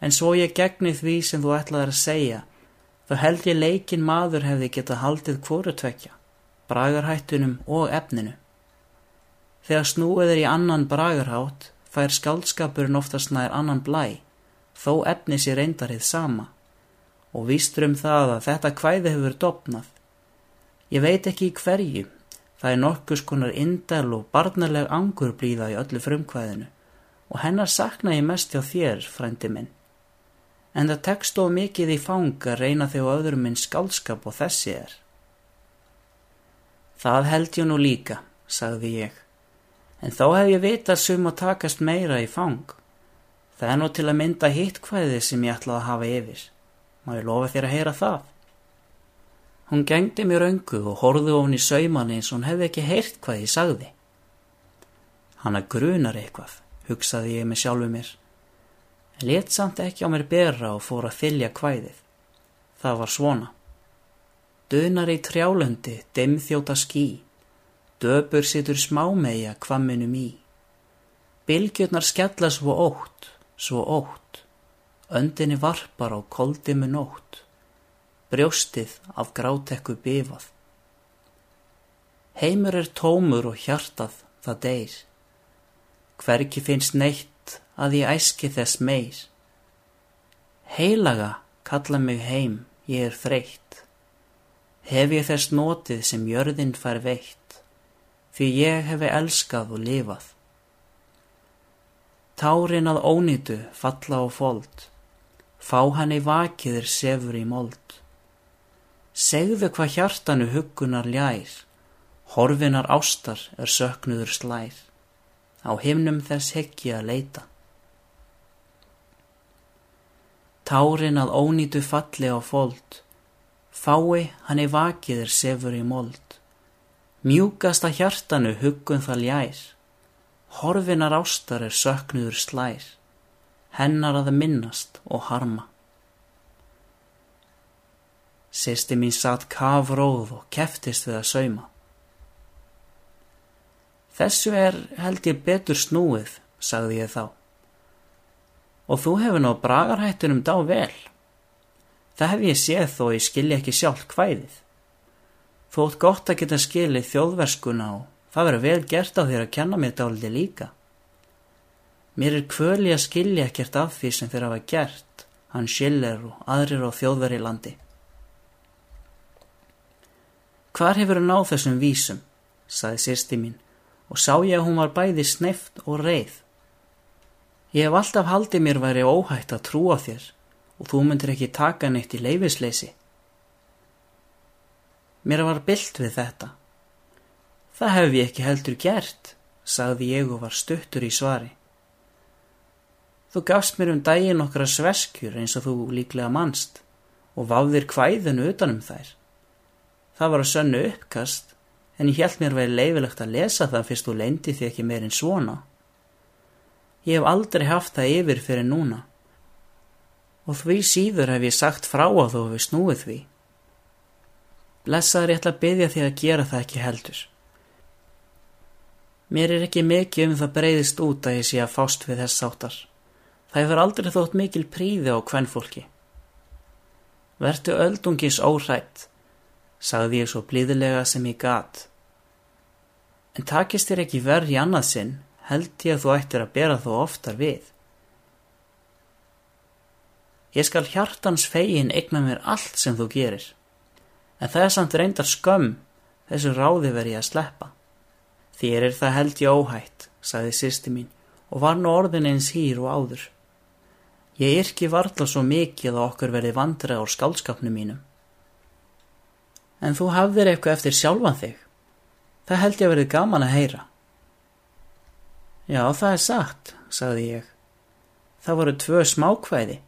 En svo ég gegni því sem þú ætlaði að segja, þá held ég leikin maður hefði getað haldið kvorutvekja, bragarhættunum og efninu. Þegar snúið er í annan bragarhátt, fær skaldskapurinn oftast nær annan blæ, þó efni sér reyndarið sama. Og vístur um það að þetta kvæði hefur dopnað. Ég veit ekki í hverju, það er nokkus konar indel og barnaleg angur blíða í öllu frumkvæðinu og hennar sakna ég mest hjá þér, frændi minn en það tekst of mikið í fang að reyna á öðrum minn skálskap og þessi er. Það held ég nú líka, sagði ég, en þá hef ég vitað sum að takast meira í fang. Það er nú til að mynda hitt hvaðið sem ég ætlaði að hafa yfir. Má ég lofa þér að heyra það? Hún gengdi mér öngu og horði ofn í saumanni eins og hún hefði ekki heyrt hvað ég sagði. Hanna grunar eitthvað, hugsaði ég með sjálfu mér en let samt ekki á mér bera og fór að þylja kvæðið. Það var svona. Dönar í trjálundi, demþjóta skí, döpur situr smámeia kvamminum í. Bilgjurnar skella svo ótt, svo ótt, öndinni varpar á koldimu nótt, brjóstið af grátekku bifað. Heimur er tómur og hjartað það deyr, hverki finnst neitt að ég æski þess meir. Heilaga, kalla mig heim, ég er þreytt. Hef ég þess notið sem jörðin fær veitt, því ég hefi elskað og lifað. Tárin að ónýtu falla á fold, fá hann í vakiðir sefur í mold. Segðu hvað hjartanu huggunar ljær, horfinar ástar er söknuður slær, á himnum þess heggi að leita. Tárin að ónýtu falli á fold, fái hann í vakiðir sefur í mold. Mjúkasta hjartanu huggun það ljær, horfinar ástar er söknuður slær, hennar að minnast og harma. Sýsti mín satt kafróð og keftist við að sauma. Þessu er held ég betur snúið, sagði ég þá og þú hefur náð bragarhættunum dá vel. Það hef ég séð þó ég skilji ekki sjálf hvæðið. Þótt gott að geta skilið þjóðverskuna og það verður vel gert á þér að kenna mér dáliti líka. Mér er kvöli að skilja ekkert af því sem þeir hafa gert, hann Schiller og aðrir á þjóðveri landi. Hvar hefur þú náð þessum vísum, saði sýsti mín og sá ég að hún var bæði sneft og reið. Ég hef alltaf haldið mér væri óhætt að trúa þér og þú myndir ekki taka neitt í leifisleysi. Mér var byllt við þetta. Það hef ég ekki heldur gert, sagði ég og var stuttur í svari. Þú gafst mér um daginn okkra sveskjur eins og þú líklega mannst og váðir hvæðinu utanum þær. Það var að sönnu uppkast en ég held mér verið leifilegt að lesa það fyrst þú leindi því ekki meirinn svona. Ég hef aldrei haft það yfir fyrir núna og því síður hef ég sagt frá að þú hefur snúið því. Blessaður ég ætla að byggja því að gera það ekki heldur. Mér er ekki mikið um það breyðist út að ég sé að fást við þess áttar. Það hefur aldrei þótt mikil príði á hvernfólki. Vertu öldungis óhrætt, sagði ég svo blíðilega sem ég gat. En takist þér ekki verð í annað sinn held ég að þú ættir að bera þú oftar við. Ég skal hjartans fegin eigna mér allt sem þú gerir, en það er samt reyndar skömm þessu ráði verið að sleppa. Þér er það held ég óhætt, sagði sýsti mín og var nú orðin eins hýr og áður. Ég yrki varla svo mikið að okkur verið vandra á skálskapnu mínum. En þú hafðir eitthvað eftir sjálfan þig. Það held ég að verið gaman að heyra. Já, það er sagt, sagði ég. Það voru tvö smákvæði.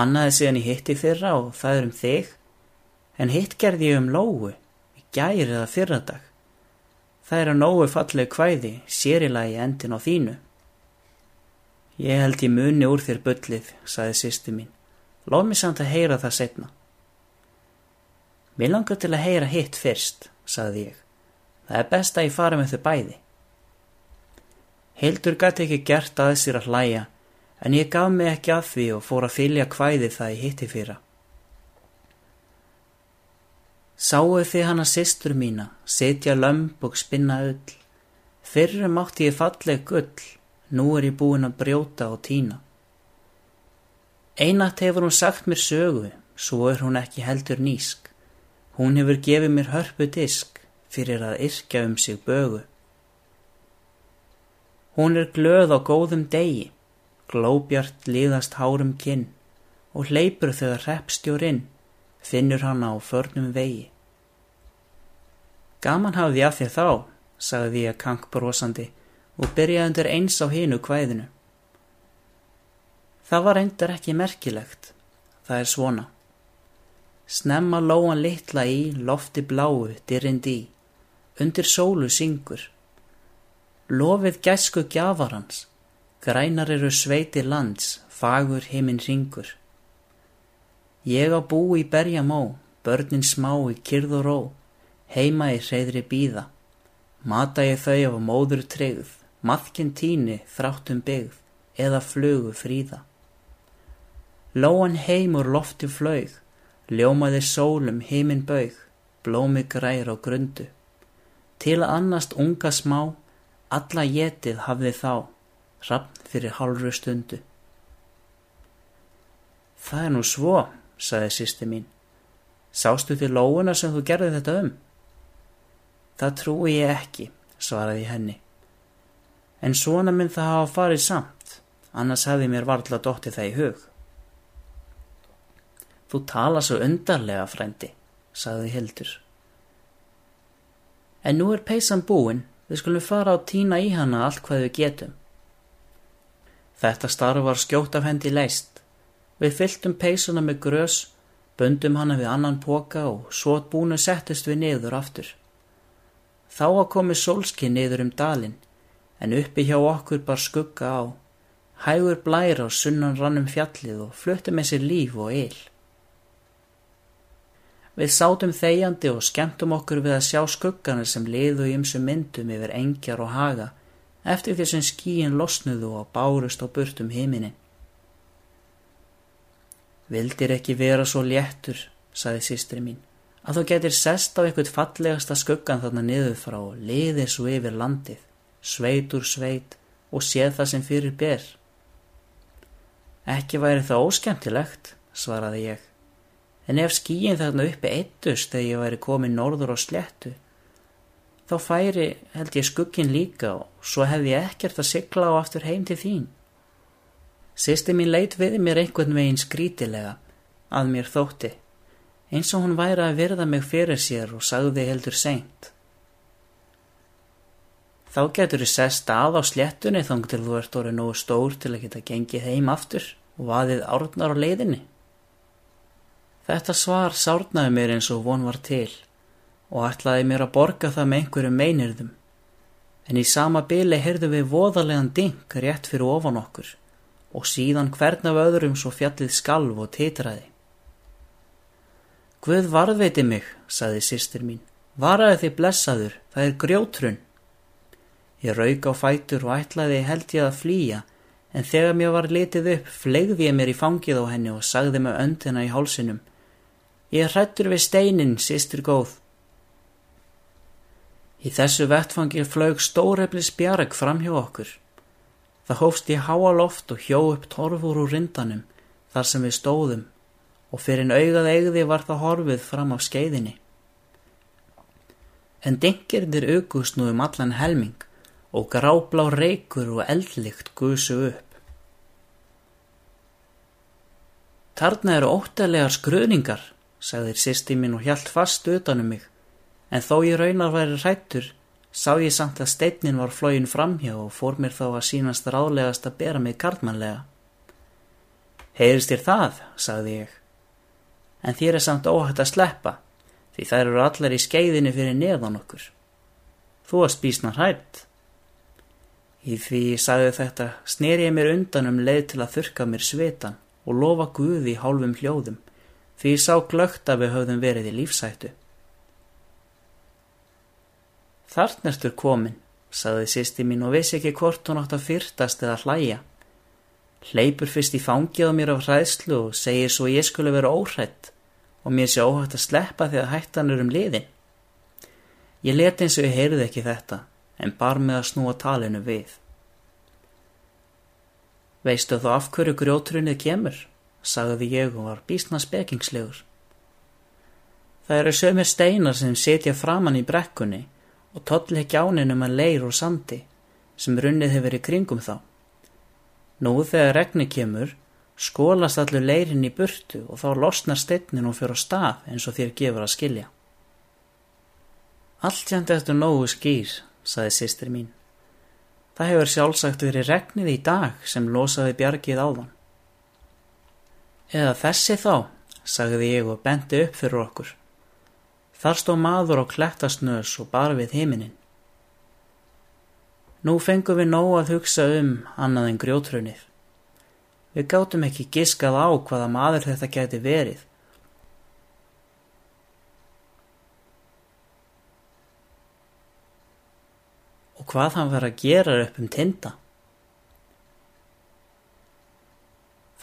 Annaði síðan ég hitti fyrra og það er um þig. En hitt gerði ég um lógu, í gæri eða fyrradag. Það er að nógu fallegu kvæði, sérilagi endin á þínu. Ég held ég muni úr þér bullið, sagði sýstu mín. Lóð mér samt að heyra það setna. Mér langar til að heyra hitt fyrst, sagði ég. Það er best að ég fara með þau bæði. Hildur gæti ekki gert að sér að hlæja en ég gaf mig ekki að því og fór að fylja kvæði það í hitti fyrra. Sáu þið hana sýstur mína, setja lömp og spinna öll. Fyrrum átti ég falleg gull, nú er ég búin að brjóta og týna. Einat hefur hún sagt mér sögu, svo er hún ekki heldur nýsk. Hún hefur gefið mér hörpu disk fyrir að yrkja um sig bögu. Hún er glöð á góðum degi, glóbjart liðast hárum kinn og hleypur þegar repstjórinn finnur hann á förnum vegi. Gaman hafði að þér þá, sagði ég kank brosandi og byrjaði undir eins á hinu kvæðinu. Það var reyndar ekki merkilegt. Það er svona. Snemma lóan litla í, lofti bláu, dyrrind í, undir sólu syngur. Lofið gæsku gjafarhans, grænar eru sveiti lands, fagur heiminn ringur. Ég á bú í berja mó, börnin smá í kyrð og ró, heima í hreyðri býða. Mata ég þau af móður tryggð, maðkinn tíni þráttum byggð, eða flugu fríða. Lóan heim úr lofti flög, ljómaði sólum heiminn baug, blómi grær á grundu. Til að annast unga smá, alla getið hafði þá, rappn fyrir hálfru stundu. Það er nú svo, saði sýsti mín. Sástu til lóuna sem þú gerði þetta um? Það trúi ég ekki, svaraði henni. En svona minn það hafa farið samt, annars hefði mér varðla dótti það í hug. Þú tala svo undarlega, frændi, sagði Hildur. En nú er peysan búin, við skulum fara á tína í hana allt hvað við getum. Þetta starf var skjótt af hendi leist. Við fylltum peysuna með grös, böndum hana við annan póka og svo búinu settist við niður aftur. Þá að komi sólski niður um dalin, en uppi hjá okkur bar skugga á. Hægur blæra á sunnan rannum fjallið og fluttum með sér líf og eil. Við sátum þegjandi og skemmtum okkur við að sjá skugganir sem liðu í ymsu myndum yfir engjar og haga eftir því sem skíin losnuðu og bárust á burtum himinin. Vildir ekki vera svo léttur, saði sýstri mín, að þú getur sest á eitthvað fallegasta skuggan þarna niður frá og liðið svo yfir landið, sveit úr sveit og séð það sem fyrir ber. Ekki væri það óskemmtilegt, svaraði ég en ef skíin þarna uppi eittust þegar ég væri komin norður á slettu þá færi held ég skuggin líka og svo hefði ég ekkert að sigla á aftur heim til þín. Sýsti mín leit við mér einhvern veginn skrítilega að mér þótti eins og hún væri að virða mig fyrir sér og sagði heldur seint. Þá getur þið sest að á slettunni þóng til þú ert orðið nógu stór til að geta gengið heim aftur og vaðið árnar á leiðinni. Þetta svar sárnaði mér eins og von var til og ætlaði mér að borga það með einhverjum meinirðum. En í sama byli heyrðu við voðalegan ding rétt fyrir ofan okkur og síðan hvern af öðrum svo fjallið skalv og titraði. Guð varðveiti mig, saði sýstir mín. Varaði þið blessaður, það er grjótrun. Ég rauk á fætur og ætlaði held ég að flýja en þegar mér var litið upp flegði ég mér í fangið á henni og sagði með öndina í hálsinum Ég hrættur við steinin, sýstur góð. Í þessu vettfangi flög stórefli spjareg fram hjá okkur. Það hófst í háa loft og hjó upp torfur úr rindanum þar sem við stóðum og fyrir en augað eigði var það horfið fram á skeiðinni. En dingirnir august nú um allan helming og gráblá reykur og eldlikt gusu upp. Tarna eru óttalegar skröningar, sagðir sýsti mín og hjælt fast utanum mig, en þó ég raunar væri rættur, sá ég samt að steinin var flógin framhjá og fór mér þá að sínast ráðlegast að bera mig kartmannlega. Heyrist þér það, sagði ég, en þér er samt óhætt að sleppa, því þær eru allar í skeiðinu fyrir neðan okkur. Þú að spísna hrætt. Í því ég sagði þetta, sneri ég mér undan um leið til að þurka mér svetan og lofa Guði í hálfum hljóðum því sá glögt að við höfðum verið í lífsættu. Þartnestur komin, saði sýsti mín og vissi ekki hvort hún átt að fyrtast eða hlæja. hleypur fyrst í fangið á mér af hræðslu og segir svo ég skulle vera óhrætt og mér sé óhætt að sleppa því að hættan er um liðin. Ég leti eins og ég heyrði ekki þetta, en bar með að snúa talinu við. Veistu þá af hverju grjótrunnið kemur? Sagði ég og var bísna spekingslegur. Það eru sömur steinar sem setja framann í brekkunni og tolli ekki áninum að leir og sandi sem runnið hefur í kringum þá. Nú þegar regni kemur, skólast allur leirinn í burtu og þá losnar steinnin og fyrir á stað eins og þér gefur að skilja. Allt jænt eftir nógu skýr, saði sýstir mín. Það hefur sjálfsagt verið regnið í dag sem losaði bjargið áðan. Eða þessi þá, sagði ég og bendi upp fyrir okkur. Þar stó maður á klettasnös og bar við heiminin. Nú fengum við nóg að hugsa um annað en grjótrunnið. Við gáttum ekki giskað á hvaða maður þetta geti verið og hvað hann var að gera upp um tinda.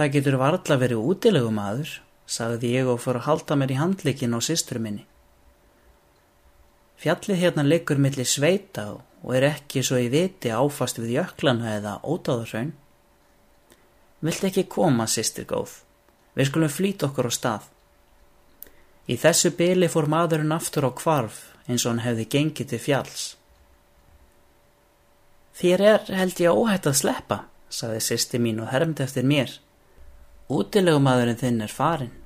Það getur varðla verið útilegum aður, sagði ég og fór að halda mér í handlikin á systru minni. Fjallið hérna liggur millir sveita og er ekki svo í viti áfast við jöklana eða ótáðarsraun. Vilt ekki koma, sýstir góð. Við skulum flýta okkur á stað. Í þessu byli fór maðurinn aftur á kvarf eins og hann hefði gengið til fjalls. Þér er held ég óhætt að sleppa, saði sýsti mín og hermdi eftir mér. Útilegumadurinn þinn er farin.